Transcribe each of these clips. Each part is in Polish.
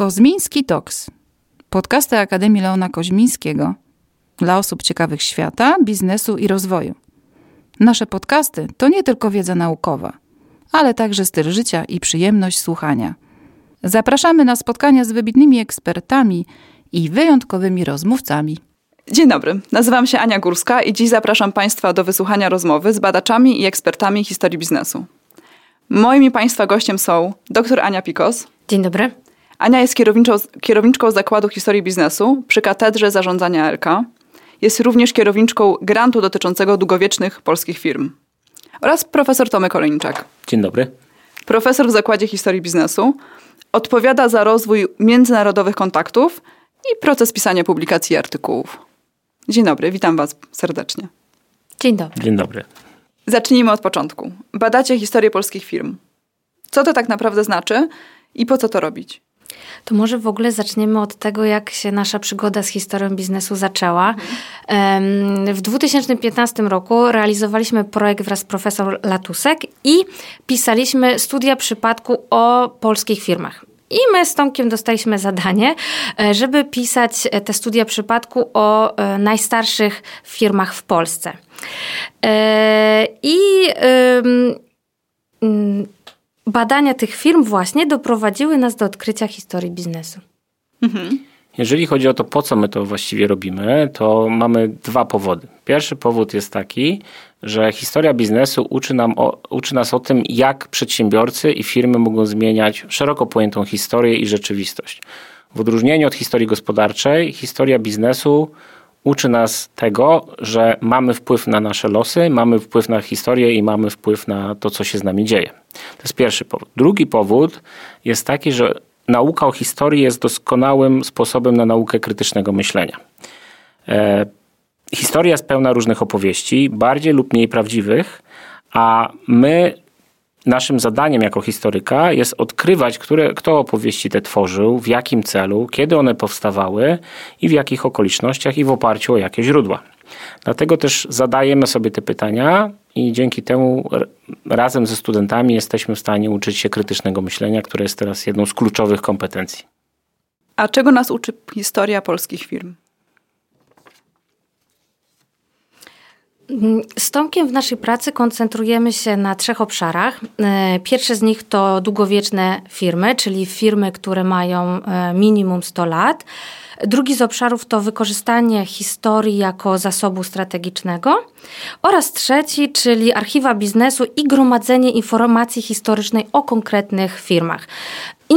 Kozmiński Talks. Podcasty Akademii Leona Koźmińskiego dla osób ciekawych świata, biznesu i rozwoju. Nasze podcasty to nie tylko wiedza naukowa, ale także styl życia i przyjemność słuchania. Zapraszamy na spotkania z wybitnymi ekspertami i wyjątkowymi rozmówcami. Dzień dobry, nazywam się Ania Górska i dziś zapraszam Państwa do wysłuchania rozmowy z badaczami i ekspertami historii biznesu. Moim i Państwa gościem są dr Ania Pikos. Dzień dobry. Ania jest kierowniczą, kierowniczką Zakładu Historii Biznesu przy Katedrze Zarządzania LK. Jest również kierowniczką grantu dotyczącego długowiecznych polskich firm. Oraz profesor Tomek Olejniczak. Dzień dobry. Profesor w Zakładzie Historii Biznesu. Odpowiada za rozwój międzynarodowych kontaktów i proces pisania publikacji i artykułów. Dzień dobry, witam Was serdecznie. Dzień dobry. Dzień dobry. Zacznijmy od początku. Badacie historię polskich firm. Co to tak naprawdę znaczy i po co to robić? To może w ogóle zaczniemy od tego, jak się nasza przygoda z historią biznesu zaczęła. W 2015 roku realizowaliśmy projekt wraz z profesor Latusek i pisaliśmy studia przypadku o polskich firmach. I my z Tomkiem dostaliśmy zadanie, e, żeby pisać te studia przypadku o e, najstarszych firmach w Polsce. E, I badania tych firm właśnie doprowadziły nas do odkrycia historii biznesu. Mhm. Jeżeli chodzi o to, po co my to właściwie robimy, to mamy dwa powody. Pierwszy powód jest taki, że historia biznesu uczy, nam o, uczy nas o tym, jak przedsiębiorcy i firmy mogą zmieniać szeroko pojętą historię i rzeczywistość. W odróżnieniu od historii gospodarczej, historia biznesu uczy nas tego, że mamy wpływ na nasze losy, mamy wpływ na historię i mamy wpływ na to, co się z nami dzieje. To jest pierwszy powód. Drugi powód jest taki, że nauka o historii jest doskonałym sposobem na naukę krytycznego myślenia. E, historia jest pełna różnych opowieści, bardziej lub mniej prawdziwych, a my naszym zadaniem jako historyka jest odkrywać, które, kto opowieści te tworzył, w jakim celu, kiedy one powstawały i w jakich okolicznościach i w oparciu o jakie źródła. Dlatego też zadajemy sobie te pytania i dzięki temu razem ze studentami jesteśmy w stanie uczyć się krytycznego myślenia, które jest teraz jedną z kluczowych kompetencji. A czego nas uczy historia polskich firm? Z Tomkiem w naszej pracy koncentrujemy się na trzech obszarach. E, pierwszy z nich to długowieczne firmy, czyli firmy, które mają e, minimum 100 lat. Drugi z obszarów to wykorzystanie historii jako zasobu strategicznego. Oraz trzeci, czyli archiwa biznesu i gromadzenie informacji historycznej o konkretnych firmach.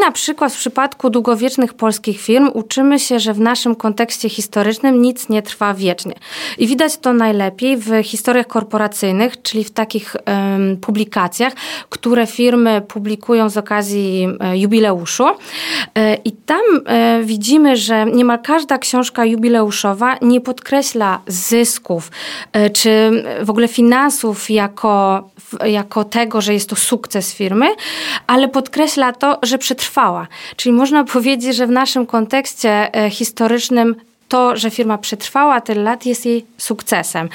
Na przykład w przypadku długowiecznych polskich firm uczymy się, że w naszym kontekście historycznym nic nie trwa wiecznie. I widać to najlepiej w historiach korporacyjnych, czyli w takich um, publikacjach, które firmy publikują z okazji e, jubileuszu. E, I tam e, widzimy, że niemal każda książka jubileuszowa nie podkreśla zysków czy w ogóle finansów jako, jako tego, że jest to sukces firmy, ale podkreśla to, że przed przetrwała. Czyli można powiedzieć, że w naszym kontekście e, historycznym to, że firma przetrwała tyle lat, jest jej sukcesem.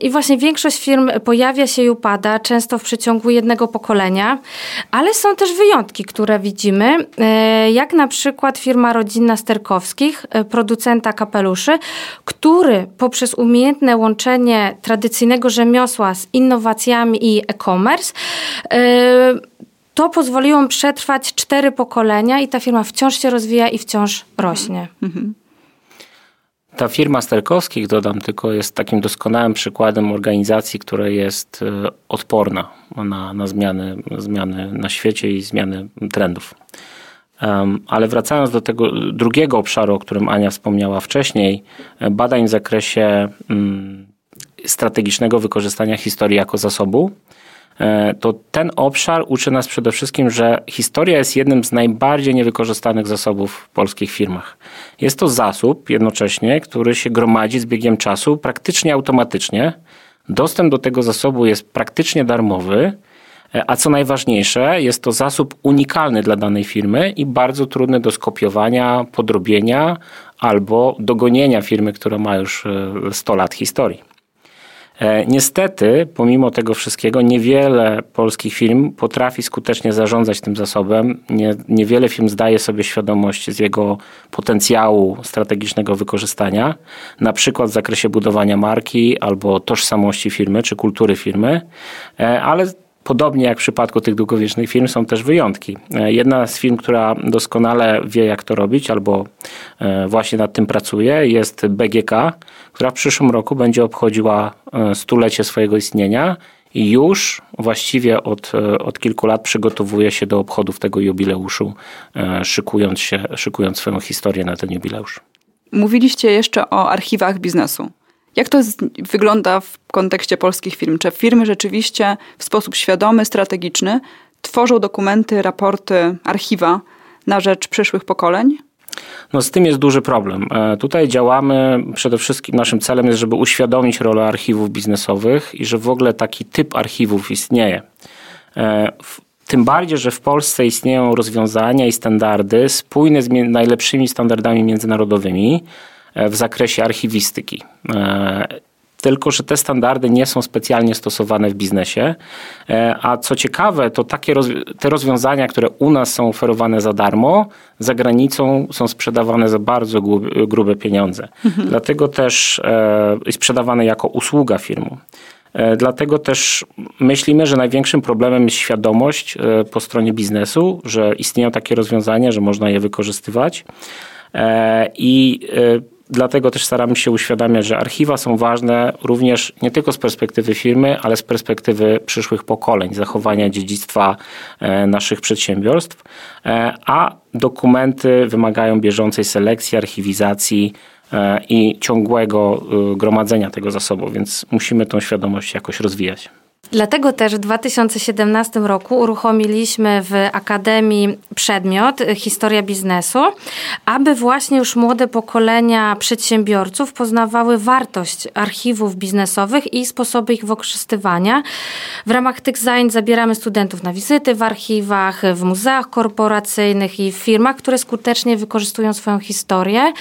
I właśnie większość firm pojawia się i upada, często w przeciągu jednego pokolenia, ale są też wyjątki, które widzimy, e, jak na przykład firma rodzinna Sterkowskich, e, producenta kapeluszy, który poprzez umiejętne łączenie tradycyjnego rzemiosła z innowacjami i e-commerce to pozwoliło przetrwać cztery pokolenia i ta firma wciąż się rozwija i wciąż rośnie. Ta firma Sterkowskich, dodam tylko, jest takim doskonałym przykładem organizacji, która jest e, odporna na, na zmiany, zmiany na świecie i zmiany trendów. Ale wracając do tego drugiego obszaru, o którym Ania wspomniała wcześniej, e, badań w zakresie um, strategicznego wykorzystania historii jako zasobu, to ten obszar uczy nas przede wszystkim, że historia jest jednym z najbardziej niewykorzystanych zasobów w polskich firmach. Jest to zasób jednocześnie, który się gromadzi z biegiem czasu praktycznie automatycznie. Dostęp do tego zasobu jest praktycznie darmowy, e, a co najważniejsze, jest to zasób unikalny dla danej firmy i bardzo trudny do skopiowania, podrobienia albo dogonienia firmy, która ma już 100 e, lat historii. E, niestety, pomimo tego wszystkiego, niewiele polskich firm potrafi skutecznie zarządzać tym zasobem. Nie, niewiele firm zdaje sobie świadomość z jego potencjału strategicznego wykorzystania, na przykład w zakresie budowania marki albo tożsamości firmy czy kultury firmy, e, ale Podobnie jak w przypadku tych długowiecznych firm są też wyjątki. E, jedna z firm, która doskonale wie jak to robić albo e, właśnie nad tym pracuje jest BGK, która w przyszłym roku będzie obchodziła e, stulecie swojego istnienia i już właściwie od, od kilku lat przygotowuje się do obchodów tego jubileuszu, szykując, się, szykując swoją historię na ten jubileusz. Mówiliście jeszcze o archiwach biznesu. Jak to wygląda w kontekście polskich firm? Czy firmy rzeczywiście w sposób świadomy, strategiczny tworzą dokumenty, raporty, archiwa na rzecz przyszłych pokoleń? No z tym jest duży problem. E, tutaj działamy, przede wszystkim naszym celem jest, żeby uświadomić rolę archiwów biznesowych i że w ogóle taki typ archiwów istnieje. E, tym bardziej, że w Polsce istnieją rozwiązania i standardy spójne z najlepszymi standardami międzynarodowymi, w zakresie archiwistyki. E, tylko, że te standardy nie są specjalnie stosowane w biznesie. E, a co ciekawe, to takie te rozwiązania, które u nas są oferowane za darmo, za granicą są sprzedawane za bardzo grube pieniądze. Mhm. Dlatego też i sprzedawane jako usługa firmu. Dlatego też myślimy, że największym problemem jest świadomość po stronie biznesu, że istnieją takie rozwiązania, że można je wykorzystywać. I Dlatego też staramy się uświadamiać, że archiwa są ważne również nie tylko z perspektywy firmy, ale z perspektywy przyszłych pokoleń, zachowania dziedzictwa e, naszych przedsiębiorstw, e, a dokumenty wymagają bieżącej selekcji, archiwizacji e, i ciągłego gromadzenia tego zasobu, więc musimy tą świadomość jakoś rozwijać. Dlatego też w 2017 roku uruchomiliśmy w Akademii przedmiot Historia biznesu, aby właśnie już młode pokolenia przedsiębiorców poznawały wartość archiwów biznesowych i sposoby ich wykorzystywania. W ramach tych zajęć zabieramy studentów na wizyty w archiwach, w muzeach korporacyjnych i w firmach, które skutecznie wykorzystują swoją historię.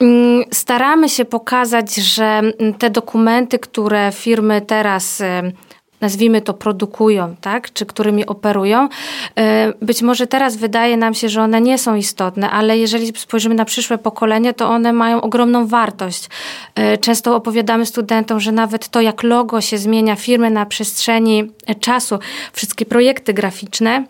Mm, staramy się pokazać, że te dokumenty, które firmy teraz nazwijmy to, produkują, tak, czy którymi operują. E, być może teraz wydaje nam się, że one nie są istotne, ale jeżeli spojrzymy na przyszłe pokolenie, to one mają ogromną wartość. E, często opowiadamy studentom, że nawet to, jak logo się zmienia firmy na przestrzeni czasu, wszystkie projekty graficzne,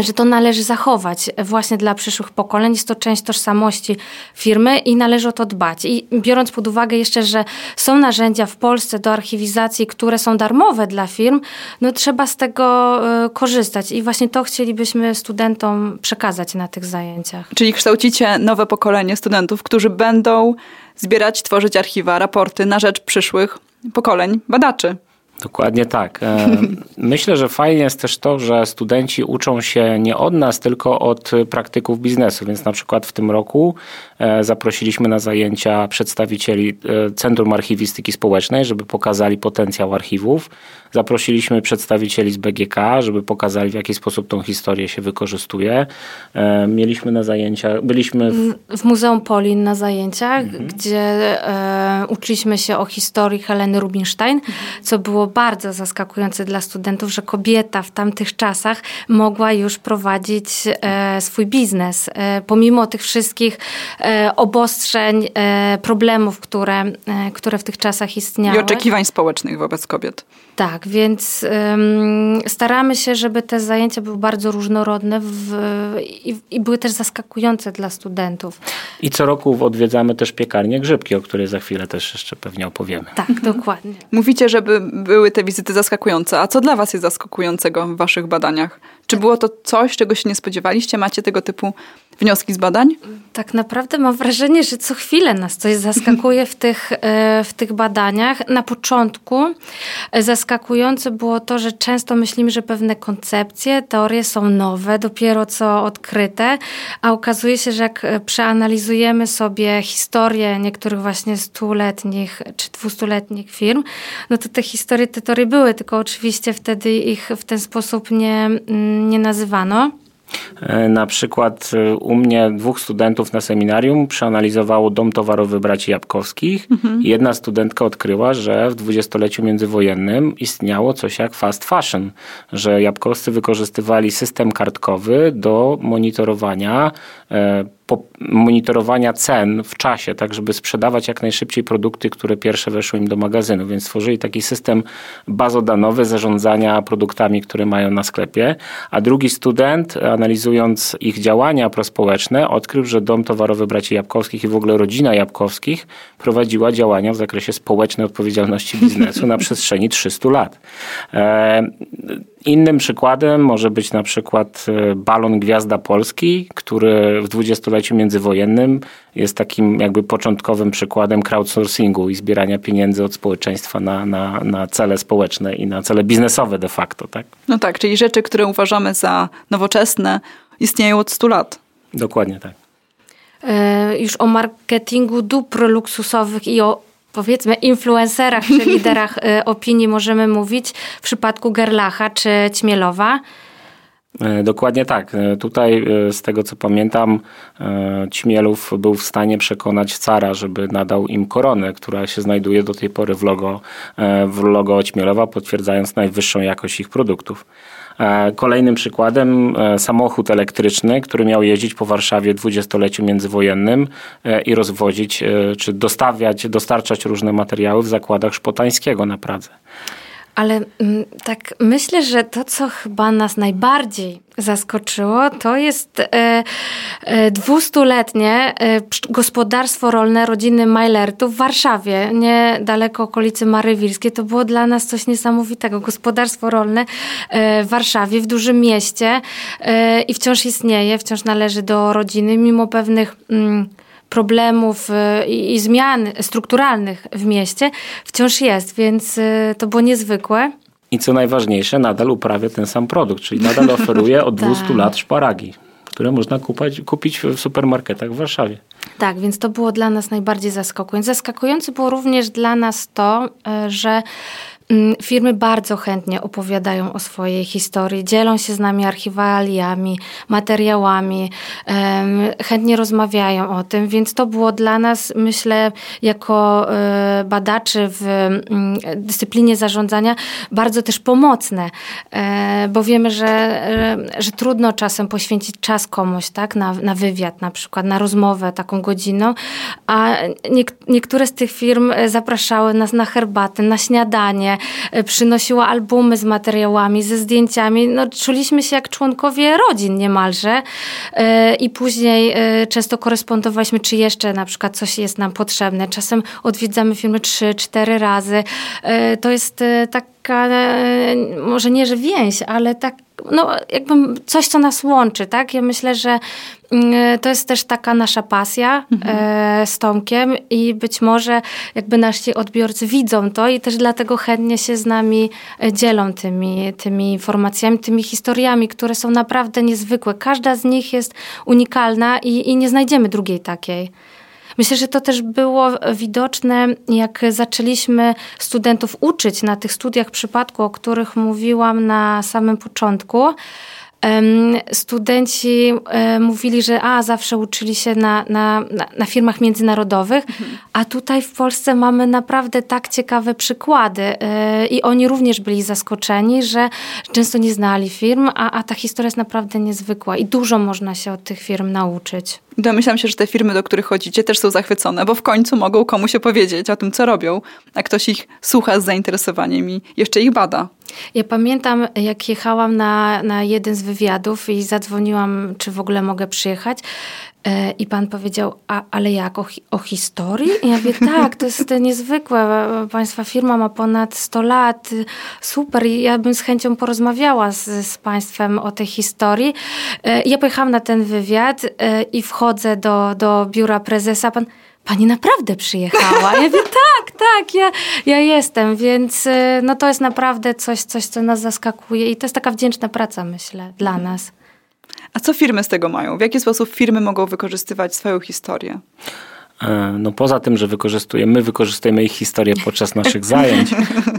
że to należy zachować właśnie dla przyszłych pokoleń. Jest to część tożsamości firmy i należy o to dbać. I biorąc pod uwagę jeszcze, że są narzędzia w Polsce do archiwizacji, które są darmowe dla firm, no trzeba z tego e, korzystać. I właśnie to chcielibyśmy studentom przekazać na tych zajęciach. Czyli kształcicie nowe pokolenie studentów, którzy będą zbierać, tworzyć archiwa, raporty na rzecz przyszłych pokoleń badaczy. Dokładnie tak. E, myślę, że fajnie jest też to, że studenci uczą się nie od nas, tylko od praktyków biznesu. Więc na przykład w tym roku zaprosiliśmy na zajęcia przedstawicieli e, Centrum Archiwistyki Społecznej, żeby pokazali potencjał archiwów. Zaprosiliśmy przedstawicieli z BGK, żeby pokazali w jaki sposób tą historię się wykorzystuje. Mieliśmy na zajęciach, byliśmy w, w Muzeum Polin na zajęciach, mhm. gdzie e, uczyliśmy się o historii Heleny Rubinstein, mhm. co było bardzo zaskakujące dla studentów, że kobieta w tamtych czasach mogła już prowadzić e, swój biznes, e, pomimo tych wszystkich e, obostrzeń, e, problemów, które, e, które w tych czasach istniały. I oczekiwań społecznych wobec kobiet. Tak, więc staramy się, żeby te zajęcia były bardzo różnorodne w, i, i, były też zaskakujące dla studentów. I co roku odwiedzamy też piekarnię Grzybki, o której za chwilę też jeszcze pewnie opowiemy. Tak, dokładnie. Mówicie, żeby były te wizyty zaskakujące. A co dla Was jest zaskakującego w Waszych badaniach? Czy było to coś, czego się nie spodziewaliście? Macie tego typu wnioski z badań? Tak naprawdę mam wrażenie, że co chwilę nas coś zaskakuje w tych, e, w tych badaniach. Na początku e, zaskakujące było to, że często myślimy, że pewne koncepcje, teorie są nowe, dopiero co odkryte, a okazuje się, że jak e, przeanalizujemy sobie historię niektórych właśnie stuletnich czy dwustuletnich firm, no to te historie, te teorie były, tylko oczywiście wtedy ich w ten sposób nie, mm, nie nazywano. E, na przykład e, u mnie dwóch studentów na seminarium przeanalizowało dom towarowy braci Jabłkowskich. Mhm. Jedna studentka odkryła, że w dwudziestoleciu międzywojennym istniało coś jak fast fashion, że Jabłkowscy wykorzystywali system kartkowy do monitorowania e, monitorowania cen w czasie, tak żeby sprzedawać jak najszybciej produkty, które pierwsze weszły im do magazynu. Więc stworzyli taki system bazodanowy zarządzania produktami, które mają na sklepie. A drugi student, analizując ich działania prospołeczne, odkrył, że Dom Towarowy Braci Jabłkowskich i w ogóle rodzina Jabłkowskich prowadziła działania w zakresie społecznej odpowiedzialności biznesu na przestrzeni 300 lat. E, Innym przykładem może być na przykład e, balon Gwiazda Polski, który w dwudziestoleciu międzywojennym jest takim jakby początkowym przykładem crowdsourcingu i zbierania pieniędzy od społeczeństwa na, na, na cele społeczne i na cele biznesowe de facto. Tak? No tak, czyli rzeczy, które uważamy za nowoczesne, istnieją od 100 lat. Dokładnie tak. E, już o marketingu dóbr luksusowych i o powiedzmy influencerach czy liderach y, opinii możemy mówić w przypadku Gerlacha czy Ćmielowa? E, dokładnie tak. E, tutaj e, z tego co pamiętam, Ćmielów był w stanie przekonać cara, żeby nadał im koronę, która się znajduje do tej pory w logo, w logo Ćmielowa, potwierdzając najwyższą jakość ich produktów. Kolejnym przykładem samochód elektryczny, który miał jeździć po Warszawie w dwudziestoleciu międzywojennym i rozwozić, czy dostawiać, dostarczać różne materiały w zakładach Szpotańskiego na Pradze. Ale mm, tak myślę, że to, co chyba nas najbardziej zaskoczyło, to jest e, e, dwustuletnie e, gospodarstwo rolne rodziny Majlertów w Warszawie, niedaleko okolicy Marywilskiej. To było dla nas coś niesamowitego. Gospodarstwo rolne w Warszawie, w dużym mieście i wciąż istnieje, wciąż należy do rodziny, mimo pewnych... Problemów y, i, i zmian strukturalnych w mieście wciąż jest, więc y, to było niezwykłe. I co najważniejsze, nadal uprawia ten sam produkt, czyli nadal oferuje od 200 tak. lat szparagi, które można kupić, kupić w supermarketach w Warszawie. Tak, więc to było dla nas najbardziej zaskakujące. Zaskakujące było również dla nas to, y, że firmy bardzo chętnie opowiadają o swojej historii, dzielą się z nami archiwaliami, materiałami, chętnie rozmawiają o tym, więc to było dla nas, myślę, jako e, badaczy w mm, dyscyplinie zarządzania bardzo też pomocne, e, bo wiemy, że, e, że trudno czasem poświęcić czas komuś, tak, na, na wywiad na przykład, na rozmowę taką godzinną, a niektóre z tych firm zapraszały nas na herbatę, na śniadanie, przynosiła albumy z materiałami, ze zdjęciami. No, czuliśmy się jak członkowie rodzin niemalże e, i później e, często korespondowaliśmy, czy jeszcze na przykład coś jest nam potrzebne. Czasem odwiedzamy filmy trzy, cztery razy. To jest taka, może nie, że więź, ale tak no, jakby coś, co nas łączy, tak? Ja myślę, że mm, to jest też taka nasza pasja mhm. E, z Tomkiem i być może jakby nasi odbiorcy widzą to i też dlatego chętnie się z nami e, dzielą tymi, tymi informacjami, tymi historiami, które są naprawdę niezwykłe. Każda z nich jest unikalna i, i nie znajdziemy drugiej takiej. Myślę, że to też było widoczne, jak zaczęliśmy studentów uczyć na tych studiach przypadku, o których mówiłam na samym początku studenci mówili, że a, zawsze uczyli się na, na, na firmach międzynarodowych, mhm. a tutaj w Polsce mamy naprawdę tak ciekawe przykłady e, i oni również byli zaskoczeni, że często nie znali firm, a, a ta historia jest naprawdę niezwykła i dużo można się od tych firm nauczyć. Domyślam się, że te firmy, do których chodzicie, też są zachwycone, bo w końcu mogą komuś opowiedzieć o tym, co robią, a ktoś ich słucha z zainteresowaniem i jeszcze ich bada. Ja pamiętam, jak jechałam na, na jeden z wywiadów i zadzwoniłam, czy w ogóle mogę przyjechać. E, I pan powiedział, a, ale jak, o, o historii? I ja mówię, tak, to jest niezwykłe. Państwa firma ma ponad 100 lat. Super, ja bym z chęcią porozmawiała z, z państwem o tej historii. E, ja pojechałam na ten wywiad e, i wchodzę do, do biura prezesa. Pan, pani naprawdę przyjechała. Ja mówię, tak, tak, ja, ja jestem, więc no to jest naprawdę coś, coś, co nas zaskakuje i to jest taka wdzięczna praca, myślę, dla nas. A co firmy z tego mają? W jaki sposób firmy mogą wykorzystywać swoją historię? E, no poza tym, że wykorzystujemy, my wykorzystujemy ich historię podczas naszych zajęć,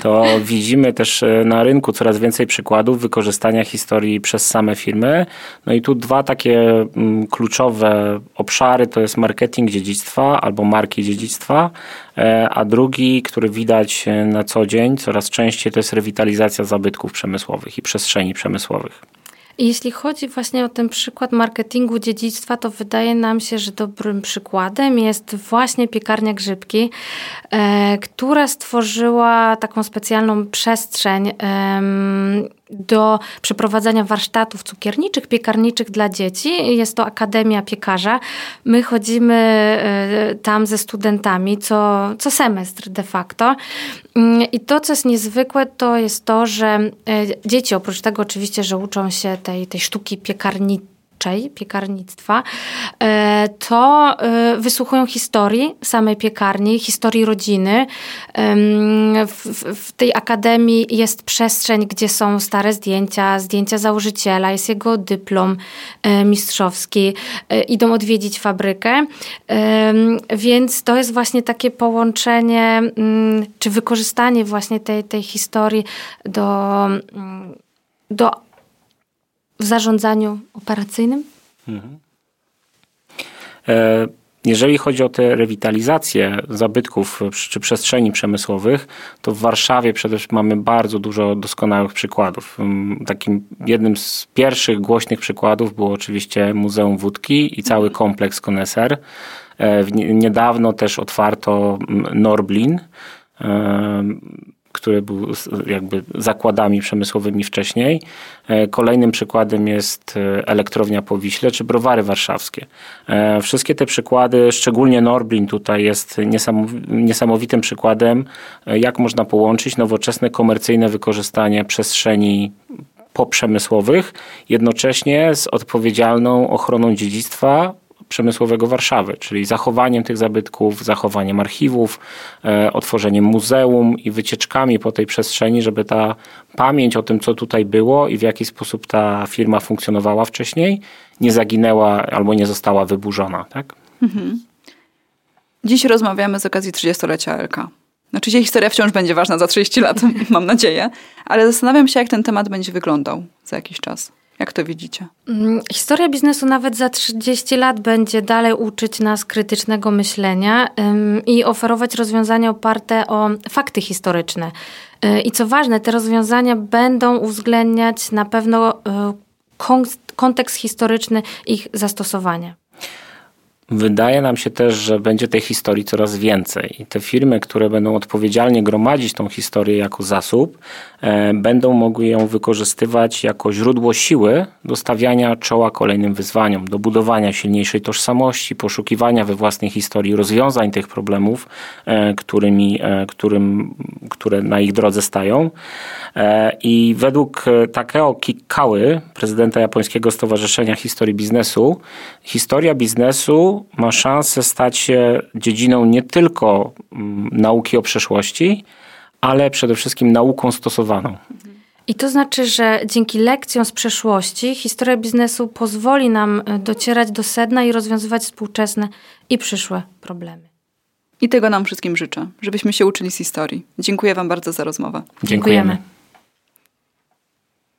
to widzimy też e, na rynku coraz więcej przykładów wykorzystania historii przez same firmy. No i tu dwa takie mm, kluczowe obszary to jest marketing dziedzictwa albo marki dziedzictwa, e, a drugi, który widać na co dzień coraz częściej to jest rewitalizacja zabytków przemysłowych i przestrzeni przemysłowych. Jeśli chodzi właśnie o ten przykład marketingu dziedzictwa, to wydaje nam się, że dobrym przykładem jest właśnie piekarnia Grzybki, e, która stworzyła taką specjalną przestrzeń. Do przeprowadzania warsztatów cukierniczych, piekarniczych dla dzieci. Jest to Akademia Piekarza. My chodzimy e, tam ze studentami co, co semestr de facto. Mm, I to, co jest niezwykłe, to jest to, że e, dzieci, oprócz tego oczywiście, że uczą się tej, tej sztuki piekarniczej, piekarnictwa, e, to e, wysłuchują historii samej piekarni, historii rodziny. W, w, tej akademii jest przestrzeń, gdzie są stare zdjęcia, zdjęcia założyciela, jest jego dyplom e, mistrzowski. Idą odwiedzić fabrykę, więc to jest właśnie takie połączenie, mm, czy wykorzystanie właśnie tej, tej historii do, mm, do w zarządzaniu operacyjnym? Mhm. E, jeżeli chodzi o tę rewitalizację zabytków czy przestrzeni przemysłowych, to w Warszawie przede wszystkim mamy bardzo dużo doskonałych przykładów. Mm, takim jednym z pierwszych głośnych przykładów było oczywiście Muzeum Wódki i cały kompleks Koneser. E, niedawno też otwarto mm, Norblin e, który był jakby zakładami przemysłowymi wcześniej. E, kolejnym przykładem jest e, elektrownia po Wiśle czy browary warszawskie. E, wszystkie te przykłady, szczególnie Norblin tutaj jest niesamowitym przykładem, jak można połączyć nowoczesne komercyjne wykorzystanie przestrzeni poprzemysłowych jednocześnie z odpowiedzialną ochroną dziedzictwa przemysłowego Warszawy, czyli zachowaniem tych zabytków, zachowaniem archiwów, e, otworzeniem muzeum i wycieczkami po tej przestrzeni, żeby ta pamięć o tym, co tutaj było i w jaki sposób ta firma funkcjonowała wcześniej, nie zaginęła albo nie została wyburzona. Tak? Mhm. Dziś rozmawiamy z okazji 30-lecia LK. Znaczy, historia wciąż będzie ważna za 30 lat, mam nadzieję, ale zastanawiam się, jak ten temat będzie wyglądał za jakiś czas. Jak to widzicie? Mm, historia biznesu nawet za 30 lat będzie dalej uczyć nas krytycznego myślenia i oferować rozwiązania oparte o fakty historyczne. Y, I co ważne, te rozwiązania będą uwzględniać na pewno y, kontekst historyczny ich zastosowania. Wydaje nam się też, że będzie tej historii coraz więcej i te firmy, które będą odpowiedzialnie gromadzić tą historię jako zasób, e, będą mogły ją wykorzystywać jako źródło siły do stawiania czoła kolejnym wyzwaniom, do budowania silniejszej tożsamości, poszukiwania we własnej historii rozwiązań tych problemów, e, którymi, e, którym, które na ich drodze stają. E, I według e, Takeo Kikały, prezydenta Japońskiego Stowarzyszenia Historii Biznesu, historia biznesu ma szansę stać się dziedziną nie tylko mm, nauki o przeszłości, ale przede wszystkim nauką stosowaną. I to znaczy, że dzięki lekcjom z przeszłości historia biznesu pozwoli nam e, docierać do sedna i rozwiązywać współczesne i przyszłe problemy. I tego nam wszystkim życzę, żebyśmy się uczyli z historii. Dziękuję Wam bardzo za rozmowę. Dziękujemy. Dziękujemy.